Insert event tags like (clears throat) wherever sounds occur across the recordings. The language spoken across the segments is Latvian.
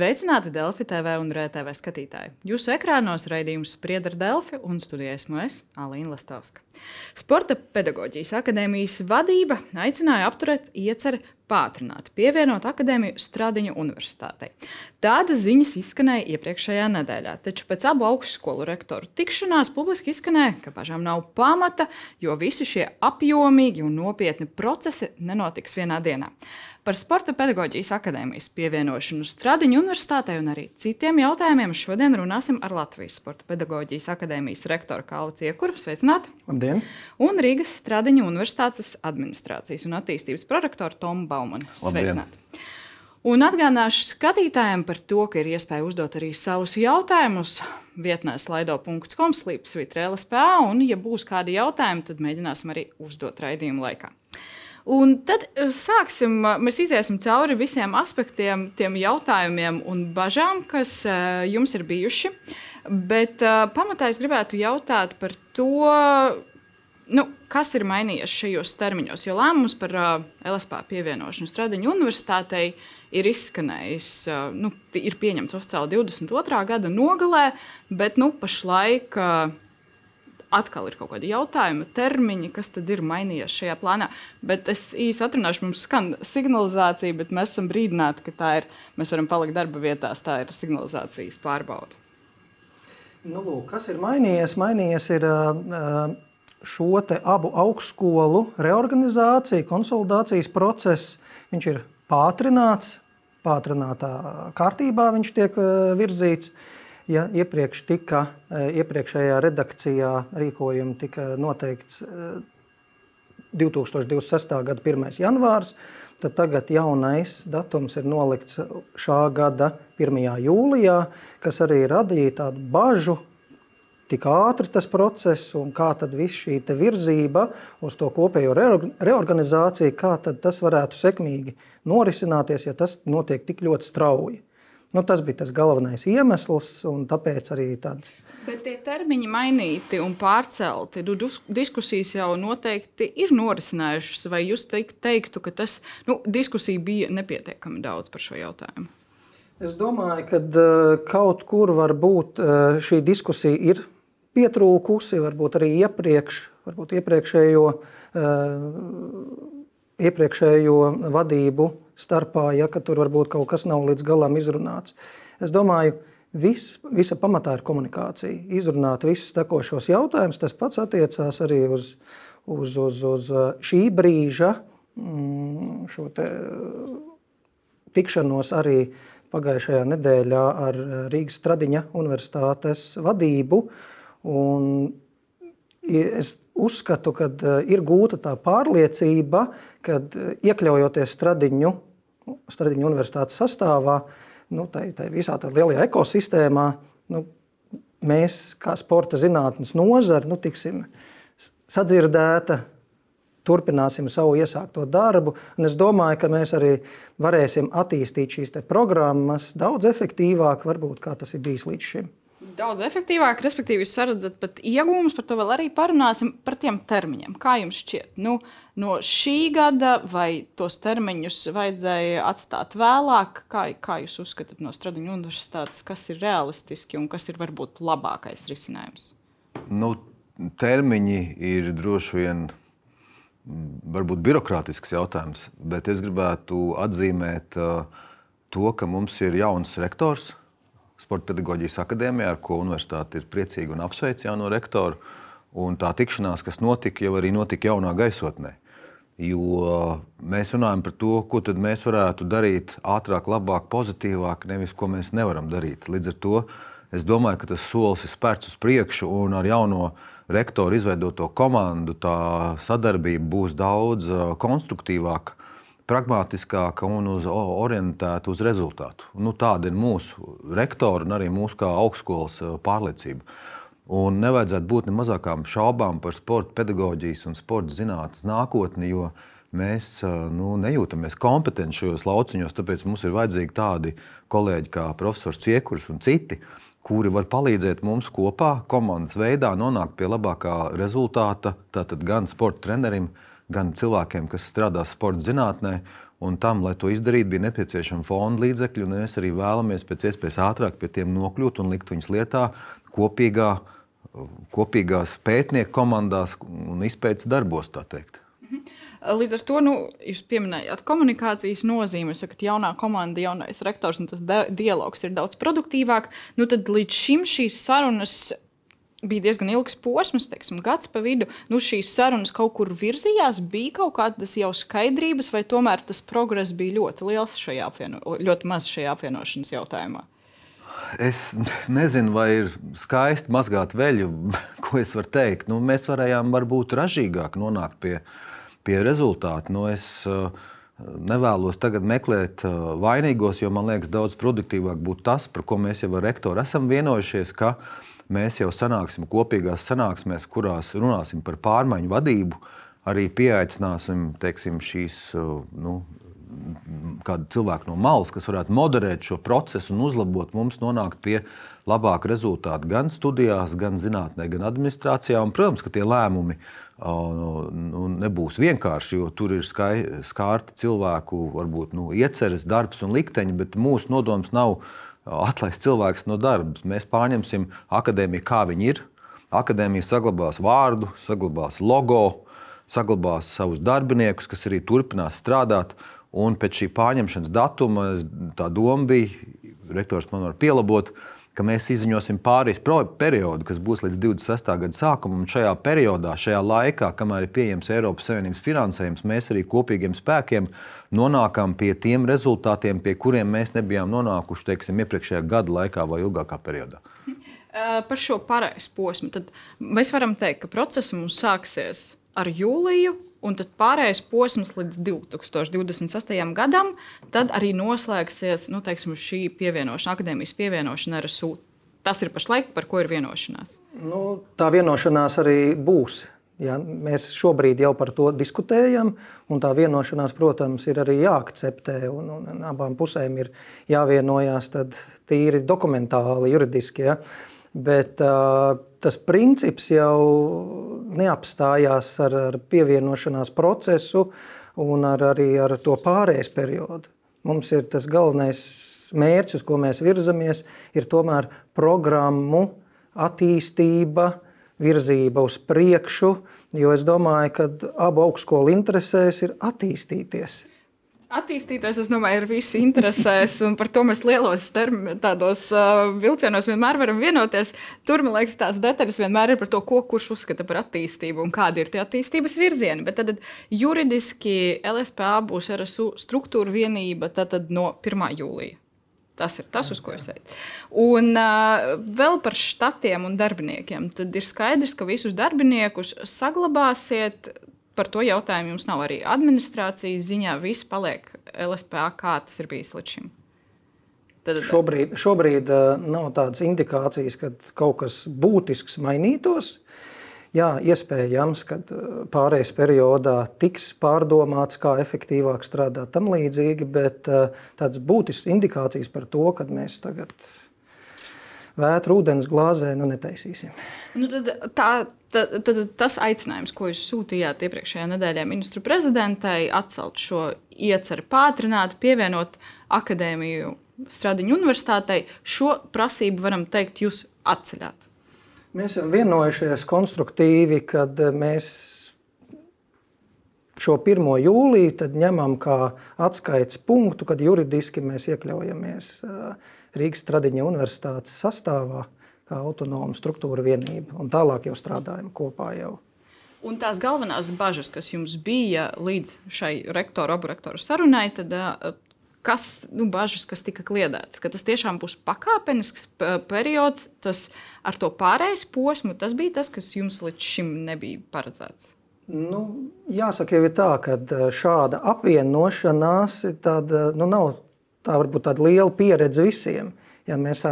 Sveicināti Delfi TV un RTV skatītāji. Jūsu ekrānos raidījums Spriedra Delfi un studijā esmu es, Alīna Lastovska. Sporta pedagoģijas akadēmijas vadība aicināja apturēt ieceri pātrināt, pievienot akadēmiju Stradiņu universitātei. Tādas ziņas izskanēja iepriekšējā nedēļā, taču pēc abu augstskolu rektoru tikšanās publiski izskanēja, ka pašām nav pamata, jo visi šie apjomīgi un nopietni procesi nenotiks vienā dienā. Par Sporta pedagoģijas akadēmijas pievienošanu Stradiņu universitātei un arī citiem jautājumiem šodien runāsim ar Latvijas Sporta pedagoģijas akadēmijas rektoru Kālu Ciekuru. Sveicināti! Labdien! Un Rīgas Stradiņu universitātes administrācijas un attīstības prorektoru Tomu Baumanu. Sveicināti! Un atgādināšu skatītājiem par to, ka ir iespēja uzdot arī savus jautājumus vietnē slaido.com, slīpsvītra LSPA, un, ja būs kādi jautājumi, tad mēģināsim arī uzdot raidījumu laikā. Un tad eh, sāksim, eh, mēs iesim cauri visiem aspektiem, tiem jautājumiem un bažām, kas uh, jums ir bijuši. Bet pamatā es gribētu jautāt par to, nu, kas ir mainījies šajos termiņos. Jo lēmums par LSP pievienošanu Stradiņu universitātei ir izskanējis, nu, ir pieņemts oficiāli 22. gada nogalē, bet nu, pašlaik. Uh, atkal ir kaut kādi jautājumi, termiņi, kas tad ir mainījies šajā plānā. Bet es īsi atrunāšu, mums skan signalizācija, bet mēs esam brīdināti, ka tā ir, mēs varam palikt darba vietās, tā ir signalizācijas pārbauda. Nu, lūk, kas ir mainījies? Mainījies ir šo abu augstskolu reorganizācija, konsolidācijas process. Viņš ir pātrināts, pātrinātā kārtībā viņš tiek virzīts. Ja iepriekš tika, e, iepriekšējā redakcijā rīkojumi tika noteikts 2026. E, gada 1. janvārs, tad tagad jaunais datums ir nolikts šā gada 1. jūlijā, kas arī radīja tādu bažu, tik ātri tas process un kā tad viss šī virzība uz to kopējo reorganizāciju, kā tas varētu sekmīgi norisināties, ja tas notiek tik ļoti strauji. Nu, tas bija tas galvenais iemesls, un tāpēc arī tāds. Bet tie termiņi mainīti un pārcelti. Nu, diskusijas jau noteikti ir norisinājušas. Vai jūs teiktu, ka tas nu, diskusija bija nepietiekami daudz par šo jautājumu? Es domāju, ka uh, kaut kur varbūt uh, šī diskusija ir pietrūkusi, varbūt arī iepriekš, varbūt iepriekšējo, uh, iepriekšējo vadību starpā, ja tur varbūt kaut kas nav līdz galam izrunāts. Es domāju, vis, visa pamatā ir komunikācija. Izrunāt visus tekošos jautājumus, tas pats attiecās arī uz, uz, uz, uz uh, šī brīža mm, šo te uh, tikšanos arī pagājušajā nedēļā ar Rīgas Tradiņa universitātes vadību. Un es uzskatu, ka uh, ir gūta tā pārliecība, ka iekļaujoties Stradiņu Stradiņu universitātes sastāvā, nu, tai, tai visā tajā lielajā ekosistēmā, nu, mēs, kā sporta zinātnes nozare, nu, tiksim sadzirdēta, turpināsim savu iesākto darbu. Es domāju, ka mēs arī varēsim attīstīt šīs programmas daudz efektīvāk, varbūt kā tas ir bijis līdz šim daudz efektīvāk, respektīvi, jūs redzat pat iegūmus, par to vēl arī parunāsim par tiem termiņiem. Kā jums šķiet? Nu, no šī gada vai tos termiņus vajadzēja atstāt vēlāk? Kā, kā jūs uzskatāt no Stradiņu universitātes, kas ir realistiski un kas ir varbūt labākais risinājums? Nu, termiņi ir droši vien varbūt birokrātisks jautājums, bet es gribētu atzīmēt uh, to, ka mums ir jauns rektors Sporta pedagoģijas akadēmijā, ar ko universitāte ir priecīga un apsveic jauno rektoru. Un tā tikšanās, kas notika, jau arī notika jaunā gaisotnē. Jo mēs runājam par to, ko mēs varētu darīt ātrāk, labāk, pozitīvāk, nevis ko mēs nevaram darīt. Līdz ar to es domāju, ka tas solis ir spērts uz priekšu, un ar jauno rektoru izveidoto komandu tā sadarbība būs daudz konstruktīvāka pragmatiskāka un uz, orientēta uz rezultātu. Nu, tāda ir mūsu rektora un arī mūsu kā augstskolas eh, pārliecība. Un nevajadzētu būt ne mazākām šaubām par sporta pedagoģijas un sporta zinātnes nākotni, jo mēs eh, nu, nejūtamies kompetenti šajos lauciņos. Tāpēc mums ir vajadzīgi tādi kolēģi kā profesors Ciekurs un citi, kuri var palīdzēt mums kopā, komandas veidā, nonākt pie labākā rezultāta. Tātad gan sporta trenerim, gan gan cilvēkiem, kas strādā sporta zinātnē. Un tam, lai to izdarītu, bija nepieciešama fonda līdzekļi. Mēs arī vēlamies pēc iespējas ātrāk pie tiem nokļūt un likt viņus lietā kopīgā, kopīgās pētnieku komandās un izpētes darbos. Mhm. Līdz ar to nu, jūs pieminējāt komunikācijas nozīmi. Jūs sakat, jaunā komanda, jaunais rektors un tas dialogs ir daudz produktīvāk. Nu, tad līdz šim šīs sarunas bija diezgan ilgs posms, teiksim, gads pa vidu. Nu, šīs sarunas kaut kur virzījās, bija kaut kādas jau skaidrības, vai tomēr tas progress bija ļoti liels šajā apvieno, ļoti maz šajā apvienošanas jautājumā. Es nezinu, vai ir skaisti mazgāt veļu, (laughs) ko es varu teikt. Nu, mēs varējām varbūt ražīgāk nonākt pie, pie rezultātu. Nu, es uh, nevēlos tagad meklēt uh, vainīgos, jo man liekas, daudz produktīvāk būtu tas, par ko mēs jau ar rektoru esam vienojušies. Ka, uh, mēs jau sanāksim kopīgās sanāksmēs, kurās runāsim par pārmaiņu vadību, arī pieaicināsim teiksim, šīs nu, kādu cilvēku no malas, kas varētu moderēt šo procesu un uzlabot mums, nonākt pie labāka rezultāta gan studijās, gan zinātnē, gan administrācijā. Un, protams, ka tie lēmumi nu, nebūs vienkārši, jo tur ir skārti cilvēku varbūt, nu, ieceres, darbs un likteņi, bet mūsu nodoms nav atlaist cilvēkus no darba. Mēs pārņemsim akadēmiju, kā viņi ir. Akadēmija saglabās vārdu, saglabās logo, saglabās savus darbiniekus, kas arī turpinās strādāt. Un pēc šī pārņemšanas datuma tā doma bija, rektors man var pielabot, uh, ka mēs izziņosim pāris periodu, kas būs līdz 26. gada sākumam. Šajā periodā, šajā laikā, kamēr ir pieejams Eiropas Savienības finansējums, mēs arī kopīgiem spēkiem nonākam pie tiem rezultātiem, pie kuriem mēs nebijām nonākuši teiksim, iepriekšējā gada laikā vai ilgākā periodā. Par šo pareizu posmu. Tad mēs varam teikt, ka process mums sāksies ar jūliju, Un tad pārējais posms līdz 2028. gadam, tad arī noslēgsies nu, teiksim, šī pievienošana, akadēmijas pievienošana RSU. Tas ir pašlaik, par ko ir vienošanās. Nu, tā vienošanās arī būs. Ja, mēs šobrīd jau par to diskutējam, un tā vienošanās, protams, ir arī jāakceptē. Un, un, un abām pusēm ir jāvienojas tīri dokumentāli, juridiski. Ja. Bet uh, tas princips jau neapstājās ar, ar pievienošanās procesu un ar, arī ar to pārējais periodu. Mums ir tas galvenais mērķis, uz ko mēs virzamies, ir tomēr programmu attīstība, virzība uz priekšu, jo es domāju, ka abu augstskolu interesēs ir attīstīties attīstīties, es domāju, ir visu interesēs, un par to mēs lielos term, tādos uh, vilcienos vienmēr varam vienoties. Tur, man liekas, tās detaļas vienmēr ir par to, ko kurš uzskata par attīstību un kādi ir tie attīstības virzieni. Bet tad, tad juridiski LSPA būs RSU struktūra vienība tad, no 1. jūlija. Tas ir tas, uz ko es eju. Un uh, vēl par štatiem un darbiniekiem. Tad ir skaidrs, ka visus darbiniekus saglabāsiet par to jautājumu jums nav arī administrācijas ziņā. Viss paliek LSPA, kā tas ir bijis līdz šim. Tad, šobrīd, šobrīd nav tādas indikācijas, ka kaut kas būtisks mainītos. Jā, iespējams, ka pārējais periodā tiks pārdomāts, kā efektīvāk strādāt tam līdzīgi, bet tādas būtiskas indikācijas par to, ka mēs tagad vētru ūdens glāzē nu netaisīsim. Nu tad, tā, tad, tad tas aicinājums, ko jūs sūtījāt iepriekšējā nedēļā ministru prezidentei, atcelt šo ieceru, pātrināt, pievienot akadēmiju Stradiņu universitātei, šo prasību varam teikt, jūs atceļāt. Mēs esam vienojušies konstruktīvi, kad mēs šo 1. jūliju ņemam kā atskaites punktu, kad juridiski mēs iekļaujamies uh, Rīgas Tradiņa universitātes sastāvā kā autonoma struktūra vienība. Un tālāk jau strādājam kopā. Jau. Un tās galvenās bažas, kas jums bija līdz šai rektoru, abu rektoru sarunai, tad kas, nu, bažas, kas tika kliedētas, ka tas tiešām būs pakāpenisks periods, tas ar to pārējais posmu, tas bija tas, kas jums līdz šim nebija paredzēts. Nu, jāsaka, jau ir tā, ka šāda apvienošanās tāda, nu, nav tā varbūt tāda liela pieredze visiem. Ja mēs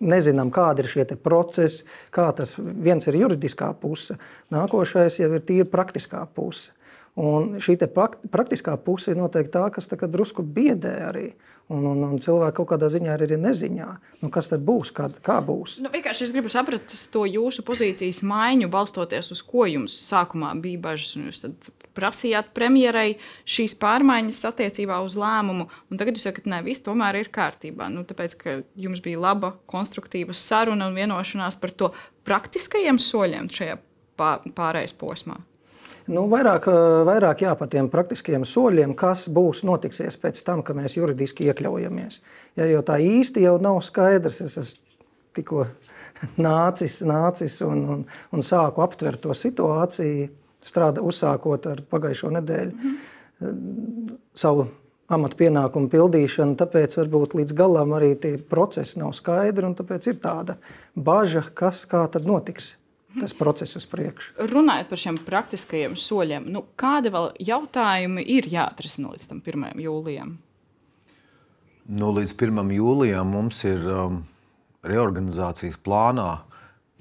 nezinām, kādi ir šie procesi, kā tas viens ir juridiskā puse, nākošais jau ir tīri praktiskā puse. Un šī praktiskā puse ir noteikti tā, kas tā drusku biedē arī. Un, un, un cilvēki kaut kādā ziņā arī ir neziņā. Nu, kas tad būs? Kā, kā būs? Nu, vienkārši es gribu saprast to jūsu pozīcijas maiņu, balstoties uz ko jums sākumā bija bažas. Jūs prasījāt premjerai šīs pārmaiņas attiecībā uz lēmumu, un tagad jūs sakat, ka viss tomēr ir kārtībā. Nu, tāpēc, ka jums bija laba, konstruktīva saruna un vienošanās par to praktiskajiem soļiem šajā pārējais posmā. Nu, vairāk, eh, vairāk jā, par tiem praktiskiem soļiem, kas būs notiksies pēc tam, kad mēs juridiski iekļaujamies. Ja, jo tā īsti jau nav skaidrs. Es esmu tikko (laughs) nācis, nācis un, un, un sāku aptvert to situāciju, strādā, uzsākot ar pagājušo nedēļu mm -hmm. savu amatu pienākumu pildīšanu. Tāpēc varbūt līdz galam arī tie procesi nav skaidri, un tāpēc ir tāda bažas, kas kā tad notiks tas process uz priekšu. Runājot par šiem praktiskajiem soļiem, nu, kādi vēl jautājumi ir jāatrisina līdz 1. jūlijam? Nu, līdz 1. jūlijam mums ir um, reorganizācijas plānā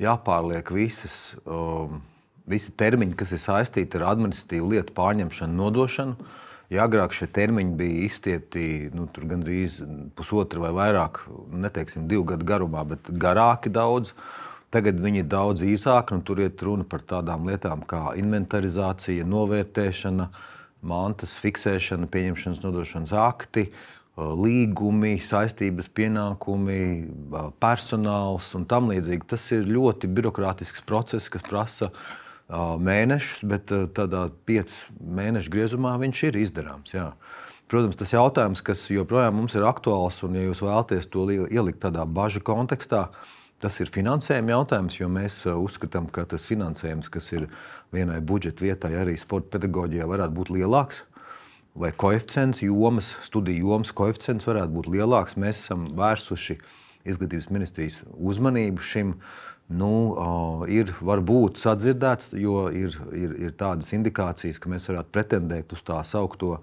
jāpārliek visas, um, visi termiņi, kas ir saistīti ar administratīvu lietu pārņemšanu, nodošanu. Ja agrāk šie termiņi bija izstiepti nu, gandrīz pusotru vai vairāk, neteiksim, divu gadu garumā, bet garāki daudz. Uh, Tagad viņi ir daudz īsāki, un tur iet runa par tādām lietām kā inventarizācija, novērtēšana, mantas fiksēšana, pieņemšanas, nodošanas akti, līgumi, saistības, pienākumi, personāls un tam līdzīgi. Tas ir ļoti birokrātisks process, kas prasa mēnešus, bet tādā piecu mēnešu griezumā viņš ir izdarāms. Jā. Protams, tas jautājums, kas joprojām mums ir aktuāls, un ja jūs vēlaties to ielikt tādā bažu kontekstā, tad Tas ir finansējuma jautājums, jo mēs uh, uzskatām, ka tas finansējums, kas ir vienai budžeta vietai, arī sporta pedagoģijā, varētu būt lielāks. Vai koeficients, jomas, studiju jomas koeficients varētu būt lielāks. Mēs esam vērsuši izglītības ministrijas uzmanību šim. Nu, uh, ir varbūt sadzirdēts, jo ir, ir, ir tādas indikācijas, ka mēs varētu pretendēt uz tā saucamo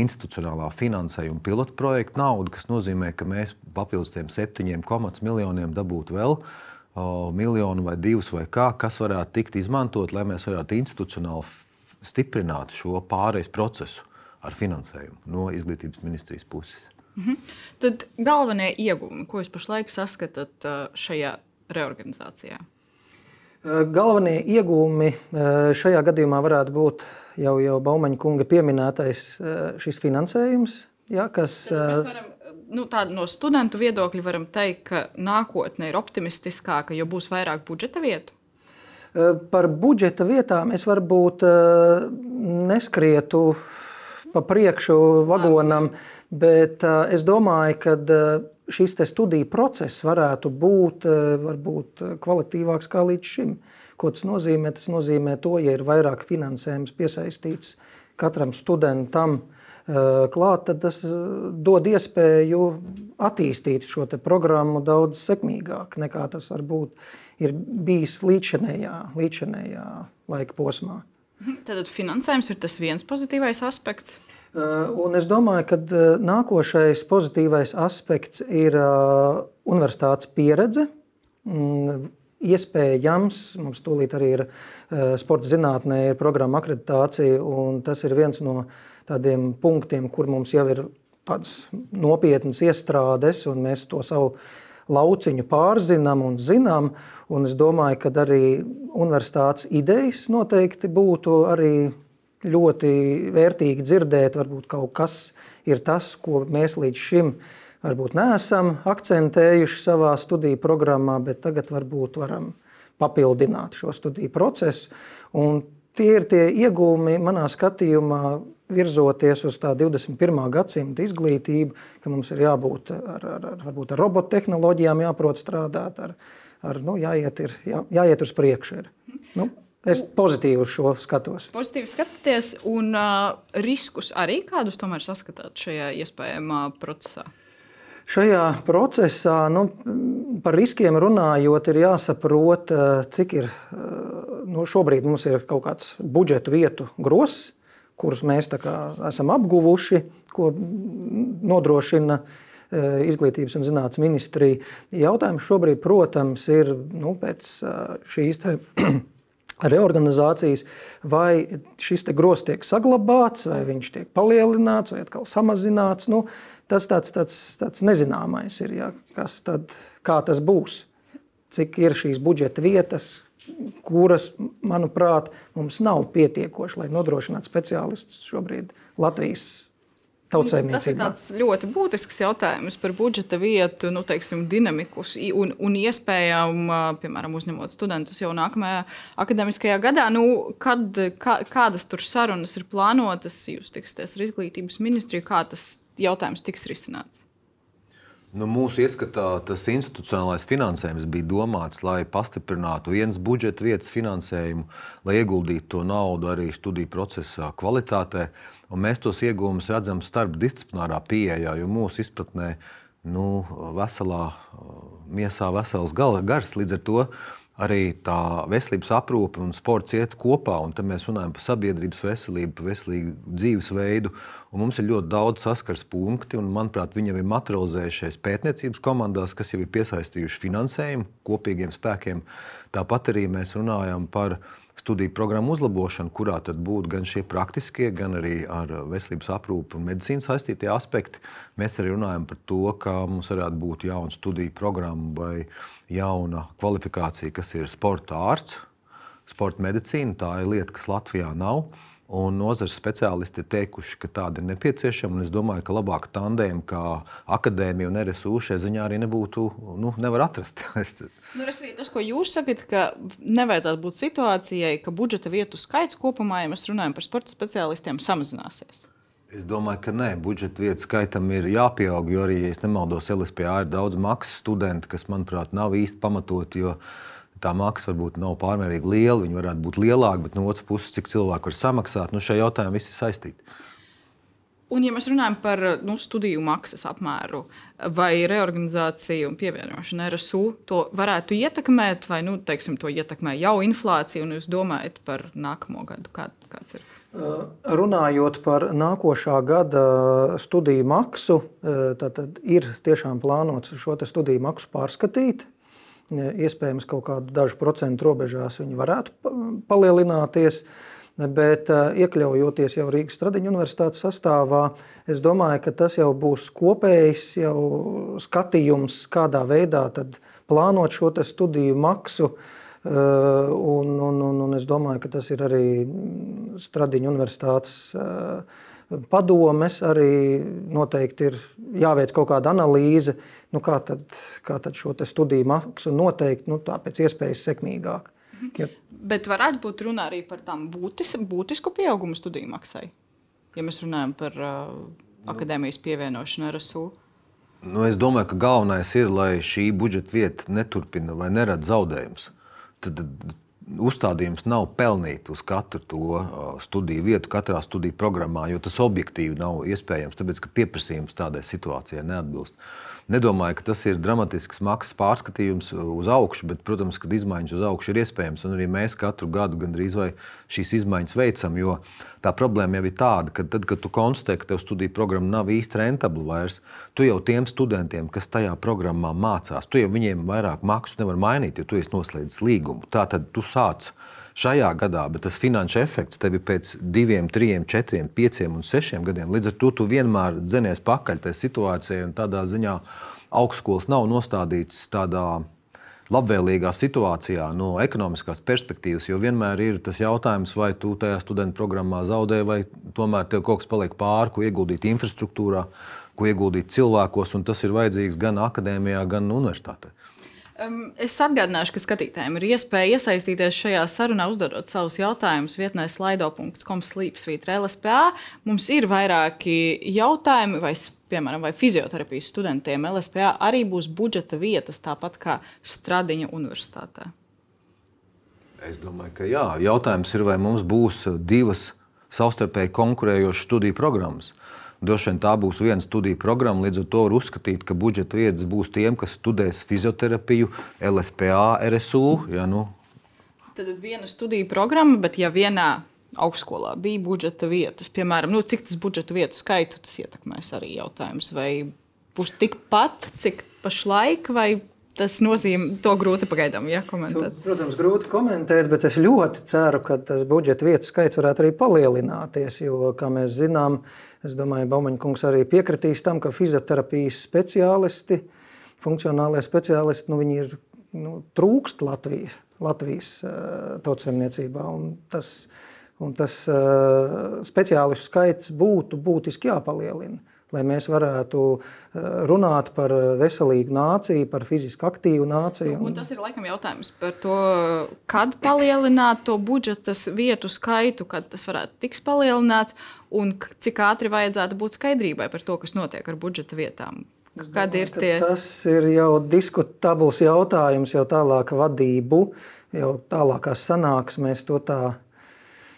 institucionālā finansējuma pilotu projektu naudu, kas nozīmē, ka mēs papildus tiem septiņiem miljoniem dabūtu vēl o, miljonu vai divus vai kā, kas varētu tikt izmantot, lai mēs varētu institucionāli stiprināt šo pārejas procesu ar finansējumu no izglītības ministrijas puses. Mhm. Tad galvenie ieguvumi, ko jūs pašlaik saskatāt šajā reorganizācijā? Galvenie ieguvumi šajā gadījumā varētu būt jau, jau Baumaņa kunga pieminētais šis finansējums. Ja, kas, varam, nu, no studentu viedokļa varam teikt, ka nākotne ir optimistiskāka, jo būs vairāk budžeta vietu. Par budžeta vietām es varbūt neskrietu pa priekšu vagonam, bet es domāju, ka šis studiju process varētu būt varbūt, kvalitīvāks kā līdz šim. Ko tas nozīmē? Tas nozīmē to, ja ir vairāk finansējums piesaistīts katram studentam klāt, tad tas dod iespēju attīstīt šo programmu daudz sekmīgāk nekā tas varbūt ir bijis līdzinējā, līdzinējā laika posmā. Tad finansējums ir tas viens pozitīvais aspekts. Un es domāju, ka nākošais pozitīvais aspekts ir universitātes pieredze. Mm, iespējams, mums tūlīt arī ir sporta zinātnē, ir programma akreditācija, un tas ir viens no tādiem punktiem, kur mums jau ir tādas nopietnas iestrādes, un mēs to savu lauciņu pārzinām un zinām. Un es domāju, ka arī universitātes idejas noteikti būtu arī ļoti vērtīgi dzirdēt. Varbūt kaut kas ir tas, ko mēs līdz šim varbūt neesam akcentējuši savā studiju programmā, bet tagad varbūt varam papildināt šo studiju procesu. Un tie ir tie iegūmi manā skatījumā, virzoties uz tā 21. gadsimta izglītību, ka mums ir jābūt ar, ar, ar, ar robottehnoloģijām, jāprot strādāt, ar, ar, nu, jāiet, ir, jā, jāiet uz priekšu. Nu, Es pozitīvi šo skatos. Pozitīvi skatāties, un uh, riskus arī kādus tomēr saskatāt šajā iespējamā procesā? Šajā procesā nu, par riskiem runājot, ir jāsaprot, cik ir. Nu, šobrīd mums ir kaut kāds budžeta vietu grozs, kurus mēs esam apguvuši, ko nodrošina Izglītības un zinātnīs ministrija. Jautājums šobrīd, protams, ir nu, pēc šīs. Te, (clears throat) reorganizācijas, vai šis grozs tiek saglabāts, vai viņš tiek palielināts, vai atkal samazināts. Nu, tas tāds, tāds, tāds nezināmais ir, ja, kas tad, kā tas būs. Cik ir šīs budžeta vietas, kuras, manuprāt, mums nav pietiekoši, lai nodrošinātu speciālistus šobrīd Latvijas Tas ir ļoti būtisks jautājums par budžeta vietu, nu, teiksim, dinamiku un, un iespējām, piemēram, uzņemot studentus jau nākamajā akadēmiskajā gadā. Nu, kad, kā, kādas tur sarunas ir plānotas, jūs tiksieties ar izglītības ministriju, kā tas jautājums tiks risināts? Nu, mūsu ieskatā tas institucionālais finansējums bija domāts, lai pastiprinātu vienas budžeta vietas finansējumu, lai ieguldītu to naudu arī studiju procesa kvalitātē. Un mēs tos iegūmus redzam starpdisciplinārā pieejā, jo mūsu izpratnē nu, veselā miesā vesels gars līdz ar to arī tā veselības aprūpe un sports iet kopā. Tad mēs runājam par sabiedrības veselību, par veselīgu dzīvesveidu. Mums ir ļoti daudz saskars punkti, un, manuprāt, viņi jau ir materializējušies pētniecības komandās, kas jau ir piesaistījuši finansējumu kopīgiem spēkiem. Tāpat arī mēs runājam par studiju programmu uzlabošanu, kurā tad būtu gan šie praktiskie, gan arī ar veselības aprūpi un medicīnu saistītie aspekti. Mēs arī runājam par to, ka mums varētu būt jauna studiju programma vai jauna kvalifikācija, kas ir sporta ārsts, sporta medicīna. Tā ir lieta, kas Latvijā nav. Un nozares speciālisti ir teikuši, ka tāda ir nepieciešama. Es domāju, ka labāka tandēma kā akadēmija un RSU šajā ziņā arī nebūtu, nu, nevar atrast. (laughs) nu, tas, ko jūs sakat, ka nevajadzētu būt situācijai, ka budžeta vietu skaits kopumā, ja mēs runājam par sporta speciālistiem, samazināsies. Es domāju, ka nē, budžeta vietu skaitam ir jāpieaug, jo arī, ja nemaldos, LSPA ir daudz maksas studenti, kas, manuprāt, nav īsti pamatoti tā maksa varbūt nav pārmērīgi liela, viņa varētu būt lielāka, bet no otras puses, cik cilvēku var samaksāt, nu, šie jautājumi visi saistīti. Un, ja mēs runājam par nu, studiju maksas apmēru vai reorganizāciju un pievienošanu RSU, to varētu ietekmēt, vai nu, teiksim, to ietekmē jau inflācija, un jūs domājat par nākamo gadu? Kā, kāds ir? Runājot par nākošā gada studiju maksu, tad ir tiešām plānots šo studiju maksu pārskatīt iespējams kaut kādu dažu procentu robežās viņi varētu palielināties. Bet iekļaujoties jau Rīgas Tradiņu universitātes sastāvā, es domāju, ka tas jau būs kopējs jau skatījums, kādā veidā plānot šo studiju maksu. Un, un, un, un es domāju, ka tas ir arī Stradiņu universitātes padomes arī noteikti ir jāveic kaut kāda analīze, nu kā tad, kā tad šo studiju maksu noteikt nu, pēc iespējas sekmīgāk. Mhm. Ja. Bet varētu būt runa arī par tām būtis, būtisku pieaugumu studiju maksai, ja mēs runājam par uh, akadēmijas pievienošanu RSU. Nu, es domāju, ka galvenais ir, lai šī budžeta vieta neturpina vai nerada zaudējumus. Tad, uzstādījums nav pelnīt uz katru to studiju vietu, katrā studiju programmā, jo tas objektīvi nav iespējams, tāpēc ka pieprasījums tādai situācijai neatbilst. Nedomāju, ka tas ir dramatisks maksas pārskatījums uz augšu, bet, protams, ka izmaiņas uz augšu ir iespējams. Un arī mēs katru gadu gandrīz vai šīs izmaiņas veicam, jo tā problēma jau ir tāda, ka tad, kad tu konstatē, ka tev studiju programma nav īsti rentabla vairs, tu jau tiem studentiem, kas tajā programmā mācās, tu jau viņiem vairāk maksu nevar mainīt, jo tu esi noslēdzis līgumu. Tā tad tu sāc šajā gadā, bet tas finanšu efekts tev ir pēc diviem, trim, četriem, pieciem un sešiem gadiem. Līdz ar to tu vienmēr dzenies pakaļ tajā situācijā, un tādā ziņā augstskolas nav nostādīts tādā labvēlīgā situācijā no ekonomiskās perspektīvas, jo vienmēr ir tas jautājums, vai tu tajā studentu programmā zaudē, vai tomēr tev kaut kas paliek pāri, ko ieguldīt infrastruktūrā, ko ieguldīt cilvēkos, un tas ir vajadzīgs gan akadēmijā, gan universitātē. Es atgādināšu, ka skatītājiem ir iespēja iesaistīties šajā sarunā, uzdodot savus jautājumus vietnē slaido.com slīpsvītra LSPA. Mums ir vairāki jautājumi, vai, piemēram, vai fizioterapijas studentiem LSPA arī būs budžeta vietas, tāpat kā Stradiņa universitātē. Es domāju, ka jā. Jautājums ir, vai mums būs divas savstarpēji konkurējošas studiju programmas. Droši vien tā būs viena studiju programma. Līdz ar to var uzskatīt, ka budžeta vietas būs tiem, kas studēs fizioterapiju, LFPA, RSU. Ja, nu. Tad viena studiju programma, bet ja vienā augstskolā bija budžeta vietas, piemēram, nu, cik tas budžeta vietu skaitu tas ietekmēs arī jautājums, vai būs tikpat, cik pašlaik, vai tas nozīmē, to grūti pagaidām ja, komentēt. Protams, grūti komentēt, bet es ļoti ceru, ka tas budžeta vietu skaits varētu arī palielināties. Jo, kā mēs zinām, es domāju, Baumaņa kungs arī piekritīs tam, ka fizioterapijas speciālisti, funkcionālie speciālisti, nu, viņi ir nu, trūkst Latvijas, Latvijas uh, tautsēmniecībā. Tas, un tas uh, speciālistu skaits būtu būtiski jāpalielina lai mēs varētu eh, runāt par veselīgu nāciju, par fiziski aktīvu nāciju. Un tas ir laikam jautājums par to, kad palielināt to budžeta vietu skaitu, kad tas varētu tiks palielināts un cik ātri vajadzētu būt skaidrībai par to, kas notiek ar budžeta vietām. Kad ir tie? Tas ir jau diskutabls jautājums, jau tālāk vadību, jau tālākās sanāksmēs to tā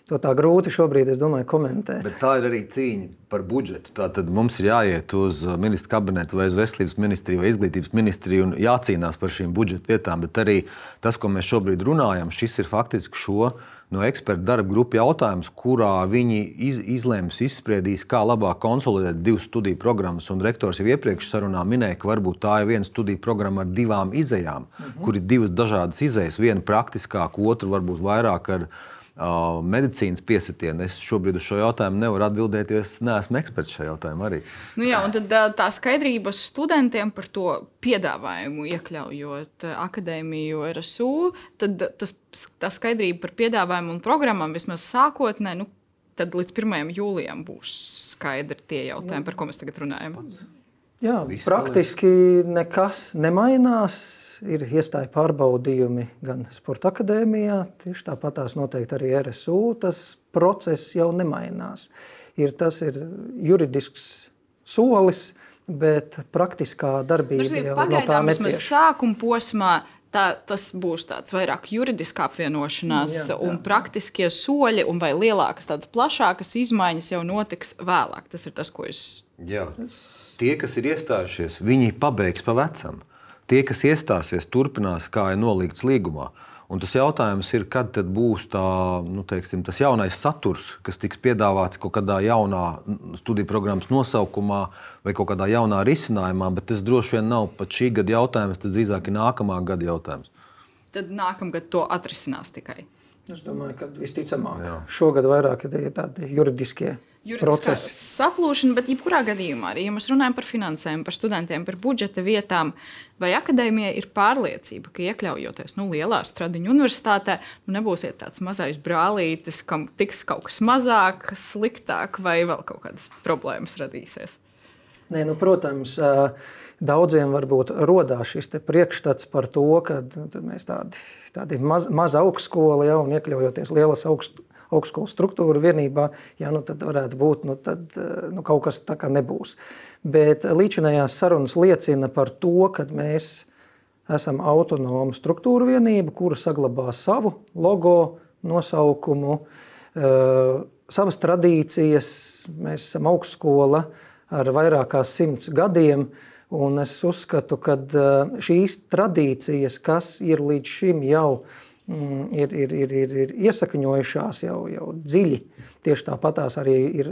To tā grūti šobrīd, es domāju, komentēt. Bet tā ir arī cīņa par budžetu. Tātad mums ir jāiet uz uh, ministra kabinetu vai uz veselības ministriju vai izglītības ministriju un jācīnās par šīm budžeta vietām. Bet arī tas, ko mēs šobrīd runājam, šis ir faktiski šo no ekspertu darba grupu jautājums, kurā viņi iz, izlems, izspriedīs, kā labāk konsolidēt divas studiju programmas. Un rektors jau iepriekš sarunā minēja, ka varbūt tā ir viena studiju programma ar divām izējām, -hmm. kur ir divas dažādas izējas, viena praktiskāka, otra varbūt vairāk ar medicīnas piesitienu. Es šobrīd uz šo jautājumu nevaru atbildēt, jo es neesmu eksperts šajā jautājumā arī. Nu jā, un tad tā skaidrības studentiem par to piedāvājumu, iekļaujot akadēmiju RSU, tad tas, tā skaidrība par piedāvājumu un programmām vismaz sākotnēji. Nu, Tad līdz 1. jūlijam būs skaidri tie jautājumi, par ko mēs tagad runājam. Jā, praktiski nekas nemainās ir iestāja pārbaudījumi gan Sporta akadēmijā, tieši tāpat tās noteikti arī RSU. Tas process jau nemainās. Ir, tas ir juridisks solis, bet praktiskā darbība nu, jau no tā necieš. Sākuma posmā tā, tas būs tāds vairāk juridiskā apvienošanās, jā, jā. un praktiskie soļi, un vai lielākas, tādas plašākas izmaiņas jau notiks vēlāk. Tas ir tas, ko es. Jā. Tie, kas ir iestājušies, viņi pabeigs pa vecam. Tie, kas iestāsies, turpinās, kā ir nolikts līgumā. Un tas jautājums ir, kad būs tā, nu, teiksim, tas jaunais saturs, kas tiks piedāvāts kaut kādā jaunā studiju programmas nosaukumā vai kaut kādā jaunā risinājumā, bet tas droši vien nav pat šī gada jautājums, tas drīzāk ir nākamā gada jautājums. Tad nākamgad to atrisinās tikai. Es domāju, ka visticamāk, Jā. šogad vairāk ir tādi juridiskie procesi. Saplūšana, bet jebkurā gadījumā, arī ja mēs runājam par finansēm, par studentiem, par budžeta vietām, vai akadēmijai ir pārliecība, ka iekļaujoties nu, lielā stradiņu universitātē, nu, nebūsiet tāds mazais brālītis, kam tiks kaut kas mazāk, sliktāk, vai vēl kaut kādas problēmas radīsies. Nē, nu, protams, daudziem varbūt radās šis priekšstats par to, ka nu, mēs tādi, tādi maz, maza augstskola jau un iekļaujoties lielas augst, augstskolas struktūra vienībā, jā, nu, tad varētu būt nu, tad, nu, kaut kas tā kā nebūs. Bet līdzinājās sarunas liecina par to, ka mēs esam autonoma struktūra vienība, kura saglabā savu logo, nosaukumu, savas tradīcijas. Mēs esam augstskola, ar vairāk kā simts gadiem. Un es uzskatu, ka eh, šīs tradīcijas, kas ir līdz šim jau mm, ir, ir, ir, ir, ir iesakņojušās jau, jau dziļi, tieši tāpatās arī ir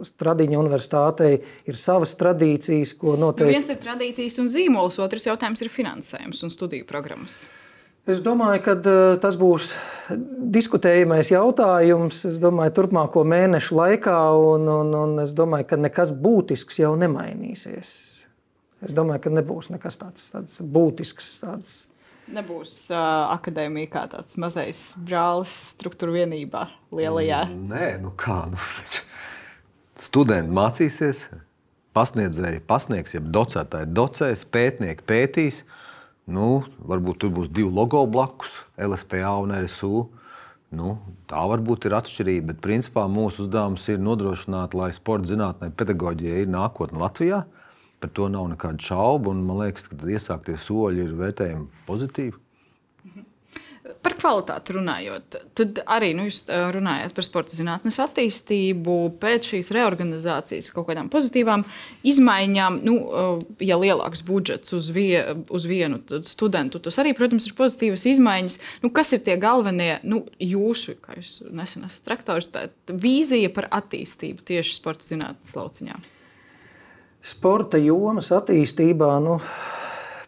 Stradiņa universitātei ir savas tradīcijas, ko nu, noteikti. Nu, viens ir tradīcijas un zīmols, otrs jautājums ir finansējums un studiju programmas. Es domāju, ka uh, tas būs diskutējamais jautājums. Es domāju, turpmāko mēnešu laikā, un, un, un es domāju, ka nekas būtisks jau nemainīsies. Es domāju, ka nebūs nekas tāds, tāds būtisks. Tāds. Nebūs uh, akadēmija kā tāds mazais brālis struktūra vienībā, lielajā. Mm, nē, nu kā. Nu, studenti mācīsies, pasniedzēji pasniegs, ja docētāji docēs, pētnieki pētīs. Uh, Nu, varbūt tur būs divi logo blakus, LSPA un RSU. Nu, tā varbūt ir atšķirība, bet principā mūsu uzdevums ir nodrošināt, lai sporta zinātnē, pedagoģijai ir nākotne Latvijā. Par to nav nekādu šaubu. Man liekas, ka iesāktie soļi ir vērtējami pozitīvi. Par kvalitāti runājot, tad arī nu, jūs runājat par sporta zinātnes attīstību, pēc šīs reorganizācijas, kaut kādām pozitīvām izmaiņām. Nu, ja lielāks budžets uz, vie, uz vienu studentu, tas arī, protams, ir pozitīvas izmaiņas. Nu, kas ir tie galvenie nu, jūsu, kā jūs nesen esat rektors, vīzija par attīstību tieši sporta zinātnes lauciņā? Sporta jomas attīstībā. Nu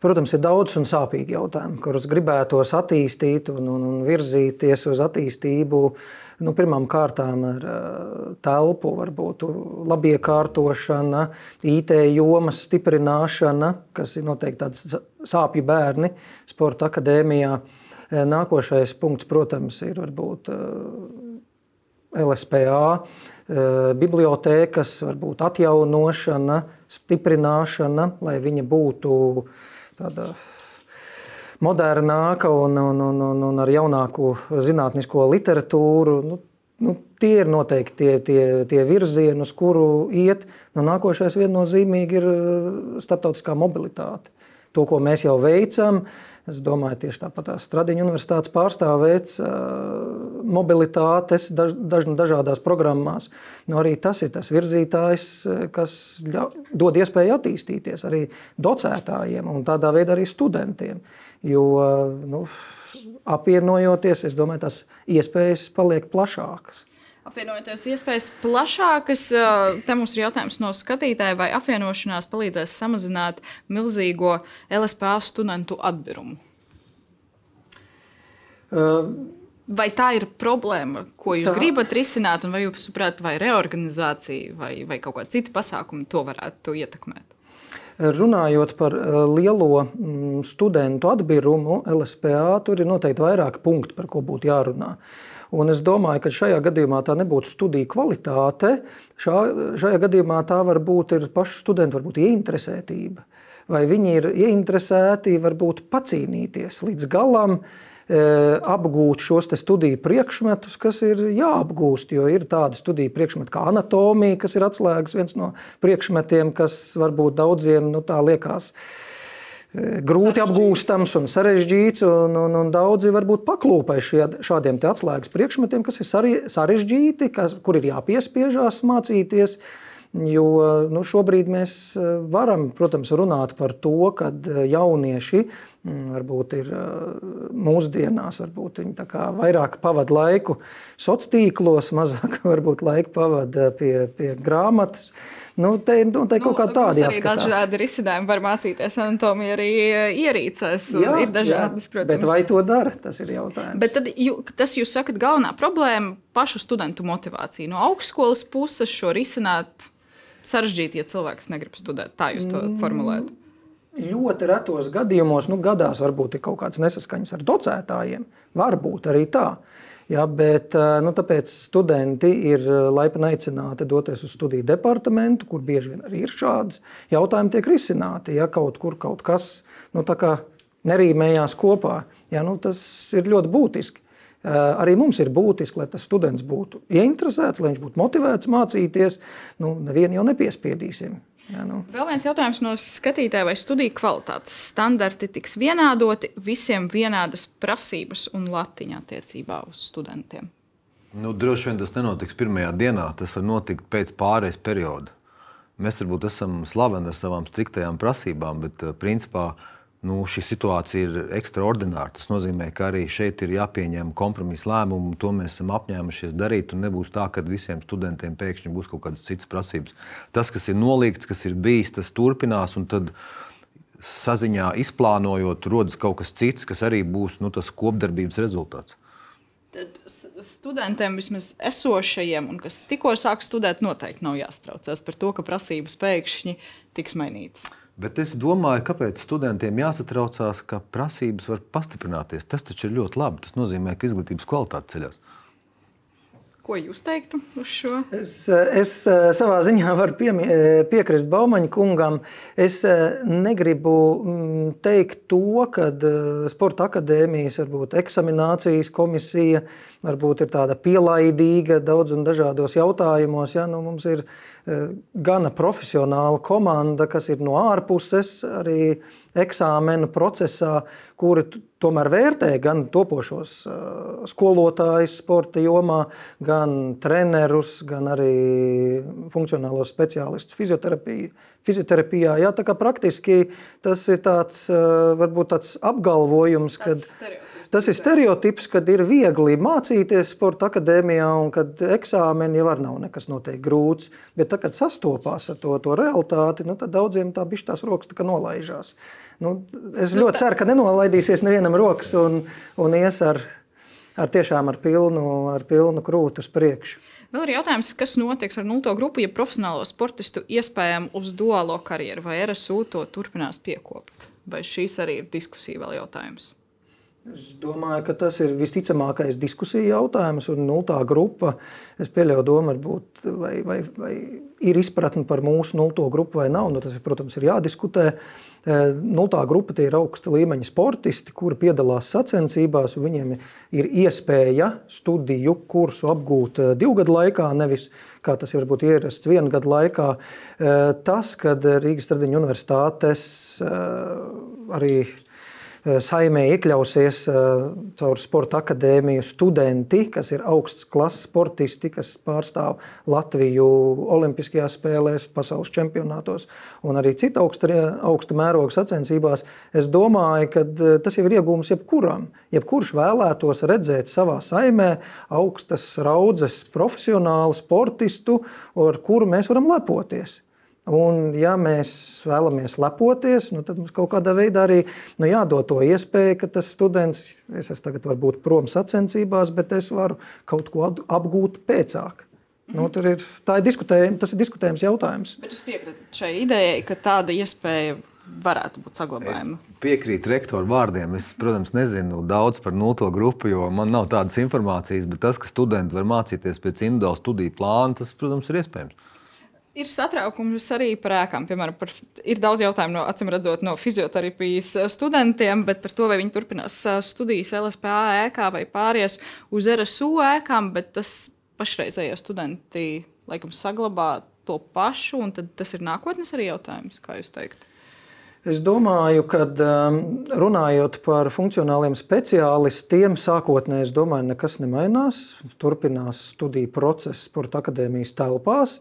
Protams, ir daudz un sāpīgi jautājumi, kurus gribētos attīstīt un, un, un virzīties uz attīstību. Nu, Pirmām kārtām ar telpu, varbūt labiekārtošana, IT jomas stiprināšana, kas ir noteikti tāds sāpju bērni sporta akadēmijā. Nākošais punkts, protams, ir varbūt LSPA, bibliotēkas, varbūt atjaunošana, stiprināšana, lai viņa būtu tāda modernāka un, un, un, un, un ar jaunāku zinātnisko literatūru. Nu, nu, tie ir noteikti tie, tie, tie virzieni, uz kuru iet. Nu, nākošais viennozīmīgi ir starptautiskā mobilitāte. To, ko mēs jau veicam, Es domāju, tieši tāpat Stradiņa universitātes pārstāvēts mobilitātes daž, daž, dažādās programmās. Nu, arī tas ir tas virzītājs, kas ļau, dod iespēju attīstīties arī docētājiem un tādā veidā arī studentiem. Jo nu, apvienojoties, es domāju, tas iespējas paliek plašākas apvienojoties iespējas plašākas. Te mums ir jautājums no skatītāja, vai apvienošanās palīdzēs samazināt milzīgo LSPA studentu atbirumu? Vai tā ir problēma, ko jūs tā. gribat risināt, un vai jūs saprotat, vai reorganizācija vai, vai kaut kāda cita pasākuma to varētu ietekmēt? Runājot par lielo studentu atbirumu LSPA, tur ir noteikti vairāki punkti, par ko būtu jārunā. Uh, Un es domāju, ka šajā gadījumā tā nebūtu studiju kvalitāte. Šā, šajā gadījumā tā var būt pašu studentu varbūt, ieinteresētība. Vai viņi ir ieinteresēti varbūt pacīnīties līdz galam, e, apgūt šos studiju priekšmetus, kas ir jāapgūst. Jo ir tādi studiju priekšmeti kā anatomija, kas ir atslēgas viens no priekšmetiem, kas varbūt daudziem nu, tā liekas grūti apgūstams un sarežģīts. Un, un, un daudzi varbūt paklūpē šādiem atslēgas priekšmetiem, kas ir sarežģīti, kas, kur ir jāpiespiežās mācīties. Jo nu, šobrīd mēs eh, varam, protams, runāt par to, ka eh, jaunieši mm, varbūt ir eh, mūsdienās, varbūt viņi vairāk pavadīja laiku sociālos tīklos, mazāk (laughs) laiku pavadīja pie, pie grāmatas. Nu, te ir nu, te nu, kaut kā tāda jāskatās. Arī dažādi risinājumi var mācīties anatomiju arī ierīcēs. Jā, ir dažādas, jā, protams. Bet vai to dara, tas ir jautājums. Bet tad, jū, tas jūs sakat galvenā problēma pašu studentu motivācija. No augstskolas puses šo risināt sarežģīti, ja cilvēks negrib studēt. Tā jūs to mm. formulējat. Ļoti retos gadījumos, nu, gadās varbūt ir kaut kādas nesaskaņas ar docētājiem. Varbūt arī tā. Ja, bet eh, nu, tāpēc studenti ir eh, laipni aicināti doties uz studiju departamentu, kur bieži vien arī ir šādas jautājumi, tiek risināti. Ja kaut kur kaut kas nu, nerīmējās kopā, ja, nu, tas ir ļoti būtiski. Eh, arī mums ir būtiski, lai tas students būtu ieinteresēts, lai viņš būtu motivēts mācīties. Nu, nevienu jau nepiespiedīsim. Jā, nu. Vēl viens jautājums no skatītāja, vai studiju kvalitātes standarti tiks vienādoti, visiem vienādas prasības un latiņa attiecībā uz studentiem? Nu, droši vien tas nenotiks pirmajā dienā, tas var notikt pēc pārejas perioda. Mēs varbūt esam slaveni ar savām striktajām prasībām, bet eh, principā uh, nu, šī situācija ir ekstraordināra. Tas nozīmē, ka arī šeit ir jāpieņem kompromisa lēmumu, un to mēs esam apņēmušies darīt. Nebūs tā, ka visiem studentiem pēkšņi būs kaut kādas citas prasības. Tas, kas ir nolīgts, kas ir bijis, tas turpinās. Saziņā izplānojot, rodas kaut kas cits, kas arī būs nu, tas kopdarbības rezultāts. Tad studentiem, vismaz esošajiem, un kas tikko sāk studēt, noteikti nav jāstraucās par to, ka prasības pēkšņi tiks mainītas. Bet es domāju, kāpēc studentiem jāsatraucās, ka prasības var pastiprināties. Tas taču ir ļoti labi. Tas nozīmē, ka izglītības kvalitāte ceļās. Ko jūs teiktu uz šo? Es, es eh, savā ziņā (laughs) varu piemie, eh, piekrist Baumaņa kungam. Es eh, negribu mm, teikt to, ka sporta akadēmijas, varbūt eksaminācijas komisija, varbūt ir tāda pielaidīga daudz un dažādos jautājumos. Ja? Nu, mums ir gana profesionāla komanda, kas ir no ārpuses arī eksāmenu procesā, kuri tomēr vērtē gan topošos skolotājus sporta jomā, gan trenerus, gan arī funkcionālos speciālistus fizioterapijā. Jā, tā kā praktiski tas ir tāds, varbūt tāds apgalvojums, ka tas ir stereotips, kad ir viegli mācīties sporta akadēmijā un kad eksāmeni jau nav nekas noteikti grūts. Bet, tā, kad sastopās ar to, to realitāti, nu, tad daudziem tā bišķi tās rokas tā nolaižās. Nu, es nu, ļoti tā... ceru, ka nenolaidīsies nevienam rokas un, un ies ar, ar tiešām ar pilnu, ar pilnu krūtu uz priekšu. Vēl ir jautājums, kas notiks ar nulto grupu, ja profesionālo sportistu iespējām uz duālo karjeru, vai RSU to turpinās piekopt? Vai šīs arī ir diskusija vēl jautājums? Es domāju, ka tas ir visticamākais diskusiju jautājums. Un nultā grupa, es pieļauju, doma varbūt, vai, vai, vai ir izpratne par mūsu nulto grupu vai nav. Nu, tas, protams, ir jādiskutē. E, nultā grupa tie ir augsta līmeņa sportisti, kuri piedalās sacensībās. Viņiem ir iespēja studiju kursu apgūt e, divu gadu laikā, nevis kā tas ir varbūt ierasts vienu gadu laikā. E, tas, kad Rīgas Tradiņu universitātes arī Eh, saimē iekļausies eh, caur sporta akadēmiju studenti, kas ir augsts klases sportisti, kas pārstāv Latviju Olimpiskajās spēlēs, pasaules čempionātos un arī citu augsta, augsta mēroga sacensībās. Es domāju, ka eh, tas jau ir iegūms jebkuram. Jebkurš vēlētos redzēt savā saimē augstas raudzes profesionālu sportistu, ar kuru mēs varam lepoties. Un, ja mēs vēlamies lepoties, nu, tad mums kaut kādā veidā arī nu, jādod to iespēju, ka tas students, es esmu tagad varbūt prom sacensībās, bet es varu kaut ko apgūt pēcāk. Nu, ir, ir diskutējums, tas ir diskutējums jautājums. Bet es piekrītu šai idejai, ka tāda iespēja varētu būt saglabājama. Es piekrītu rektoru vārdiem. Es, protams, nezinu daudz par nulto grupu, jo man nav tādas informācijas, bet tas, ka studenti var mācīties pēc individuāla studiju plāna, tas, protams, ir iespējams. Ir satraukums arī par ēkām. Piemēram, par, ir daudz jautājumu, no, acīm redzot, no fizioterapijas studentiem, bet par to, vai viņi turpinās studijas LSPA ēkā vai pāries uz RSU ēkām. Tas pašreizējie studenti laikam saglabā to pašu, un tas ir nākotnes arī jautājums, kā jūs teiktu. Es domāju, ka um, runājot par funkcionāliem speciālistiem, sākotnēji es domāju, nekas nemainās. Turpinās studiju process sporta akadēmijas telpās.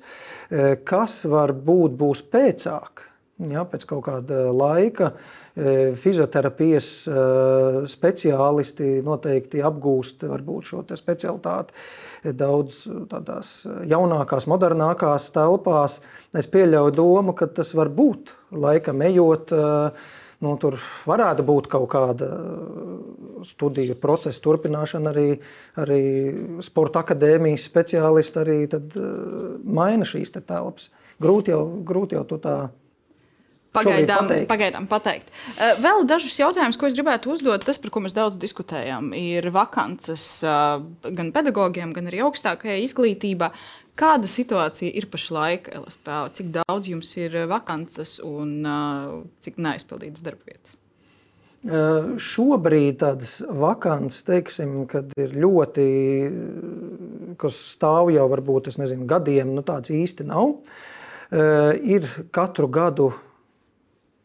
Eh, kas varbūt būs pēcāk, ja, pēc kaut kāda laika, eh, fizioterapijas eh, speciālisti noteikti apgūst šo specialitāti daudz tādās jaunākās, modernākās telpās. Es pieļauju domu, ka tas var būt laikam ejot. Nu, tur varētu būt kaut kāda studiju procesa turpināšana, arī, arī sporta akadēmijas speciālisti arī maina šīs te telpas. Grūti jau, grūti jau to tā Pagaidām pateikt. pagaidām pateikt. Eh, vēl dažus jautājumus, ko es gribētu uzdot. Tas, par ko mēs daudz diskutējām, ir vakances eh, gan pedagogiem, gan arī augstākajā izglītībā. Kāda situācija ir pašlaik LSPā? Cik daudz jums ir vakances un eh, cik neaizpildītas darbvietas? Šobrīd tādas vakances, teiksim, kad ir ļoti, kas stāv jau varbūt nezinu, gadiem, nu tāds īsti nav. Ir katru gadu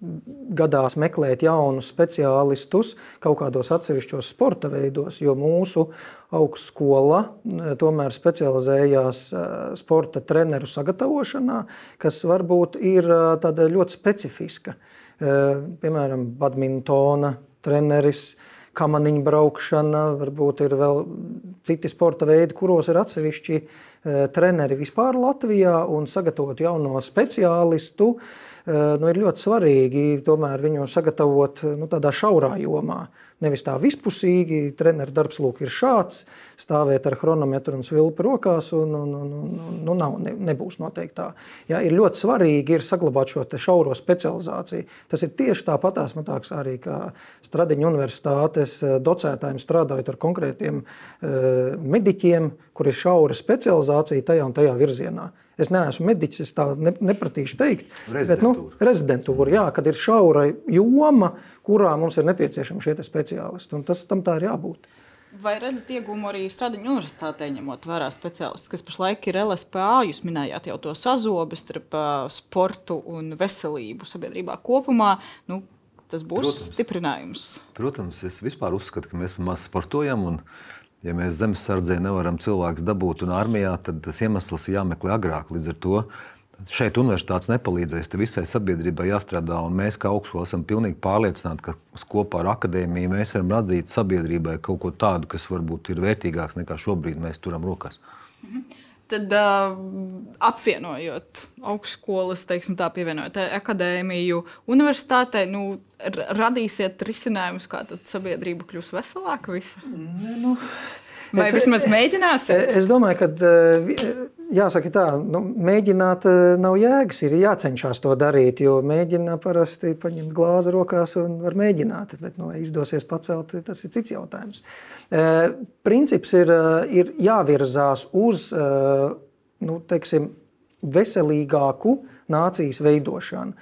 gadās meklēt jaunus speciālistus kaut kādos atsevišķos sporta veidos, jo mūsu augstskola eh, tomēr specializējās eh, sporta treneru sagatavošanā, kas varbūt ir eh, ļoti specifiska. Piemēram, badmintona treneris, kamaniņu braukšana, varbūt ir vēl citi sporta veidi, kuros ir atsevišķi treneri vispār Latvijā un sagatavot jauno speciālistu. Eh, nu, ir ļoti svarīgi tomēr viņu sagatavot nu, tādā šaurā jomā. Nevis tā vispusīgi, treneru darbs lūk, ir šāds, stāvēt ar chronometru un svilpi rokās, un, un, un, un nu, nav, ne, nebūs noteikti tā. Ja, ir ļoti svarīgi ir saglabāt šo šauro specializāciju. Tas ir tieši tāpatās, man liekas, arī Stradiņa universitātes eh, docētājiem strādājot ar konkrētiem mediķiem, kur ir šaura specializācija tajā un tajā virzienā. Es neesmu mediķis, es tā ne, nepratīšu teikt. Rezidentūra. Bet, nu, rezidentūra, jā, kad ir šaura joma, kurā mums ir nepieciešami šie speciālisti. Tas tam tā ir jābūt. Vai redzat iegūmu arī Stradiņu universitātē, ņemot vērā speciālistus, kas pašlaik ir LSPA? Jūs minējāt jau to sazobi starp sportu un veselību sabiedrībā kopumā. Nu, tas būs Protams. stiprinājums. Protams, es vispār uzskatu, ka mēs maz sportojam. Un Ja mēs zemesardzē nevaram cilvēkus dabūt un armijā, tad tas iemesls ir jāmeklē agrāk. Līdz ar to šeit universitātes nepalīdzēs. Te visai sabiedrībai jāstrādā, un mēs kā augstskola esam pilnīgi pārliecināti, ka kopā ar akadēmiju mēs varam radīt sabiedrībai kaut ko tādu, kas varbūt ir vērtīgāks nekā šobrīd mēs turam rokās. Mhm. Tad uh, apvienojot augstskolas, teiksim, tā pievienojot akadēmiju, universitātei, nu, radīsiet risinājumus, kā sabiedrība kļūs veselāka. Visa. Ne, nu, Vai es, vismaz mēģināsiet? Es domāju, ka jāsaka tā, nu, mēģināt nav jēgas. Ir jācenšas to darīt, jo mēģina parasti paņemt glāzi rokās un var mēģināt. Bet, nu, izdosies pacelt, tas ir cits jautājums. Princips ir, ir jāvirzās uz nu, teiksim, veselīgāku nācijas veidošanu.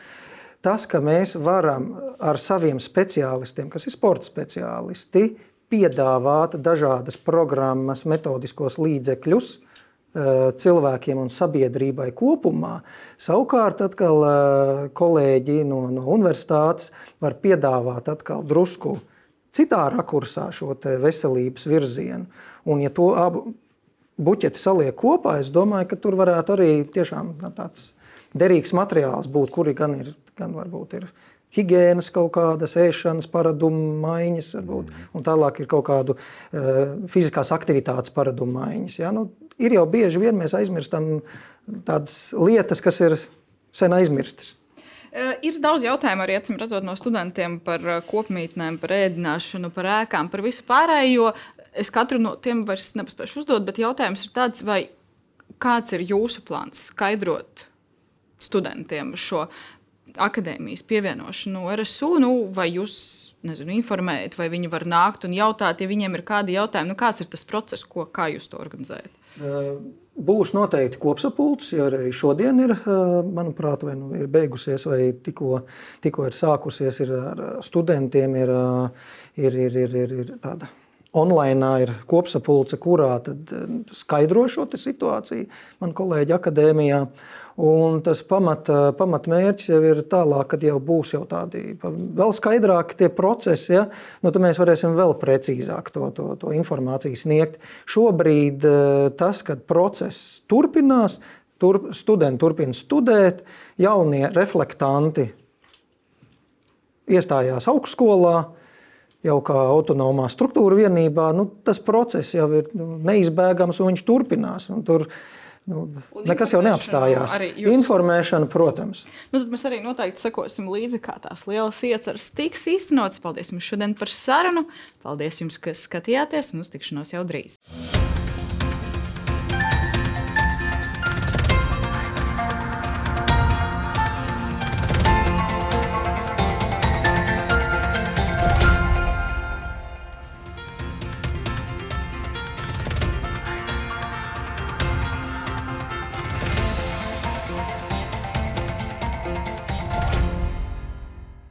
Tas, ka mēs varam ar saviem speciālistiem, kas ir sporta speciālisti, piedāvāt dažādas programmas, metodiskos līdzekļus eh, cilvēkiem un sabiedrībai kopumā. Savukārt, atkal eh, kolēģi no, no universitātes var piedāvāt atkal drusku citā rakursā šo veselības virzienu. Un, ja to abu buķeti saliek kopā, es domāju, ka tur varētu arī tiešām tāds derīgs materiāls būt, kuri gan ir, gan varbūt ir higiēnas kaut kādas ēšanas paradumu maiņas, varbūt, mm. un tālāk ir kaut kādu uh, fiziskās aktivitātes paradumu maiņas. Ja? Nu, ir jau bieži vien mēs aizmirstam tādas lietas, kas ir sen aizmirstas. Ir daudz jautājumu arī redzot, no studentiem par kopmītnēm, par ēdināšanu, par ēkām, par visu pārējo. Es katru no tiem vairs nepaspēju uzdot, bet jautājums ir tāds, vai kāds ir jūsu plāns skaidrot studentiem šo akadēmijas pievienošanu RSU, nu, vai jūs nezinu, informējat, vai viņi var nākt un jautāt, ja viņiem ir kādi jautājumi, nu, kāds ir tas process, ko, kā jūs to organizējat? Būs noteikti kopsapulcs, jo arī šodien ir, manuprāt, vai nu ir beigusies, vai tikko, tikko ir sākusies ir ar studentiem, ir, ir, ir, ir, ir, ir tāda online ir kopsapulce, kurā skaidro šo situāciju. Man kolēģi akadēmijā Un tas pamat, pamatmērķis jau ir tālāk, kad jau būs jau tādi vēl skaidrāki tie procesi, ja? nu, tad mēs varēsim vēl precīzāk to, to, to informāciju sniegt. Šobrīd eh, tas, kad process turpinās, tur, studenti turpina studēt, jaunie reflektanti iestājās augstskolā, jau kā autonomā struktūra vienībā, nu, tas process jau ir nu, neizbēgams un viņš turpinās. Un tur, Nu, nekas jau neapstājās. Jūs... Informēšana, protams. Nu, tad mēs arī noteikti sekosim līdzi, kā tās lielas ieceras tiks īstenotas. Paldies jums šodien par sarunu. Paldies jums, ka skatījāties un uz tikšanos jau drīz.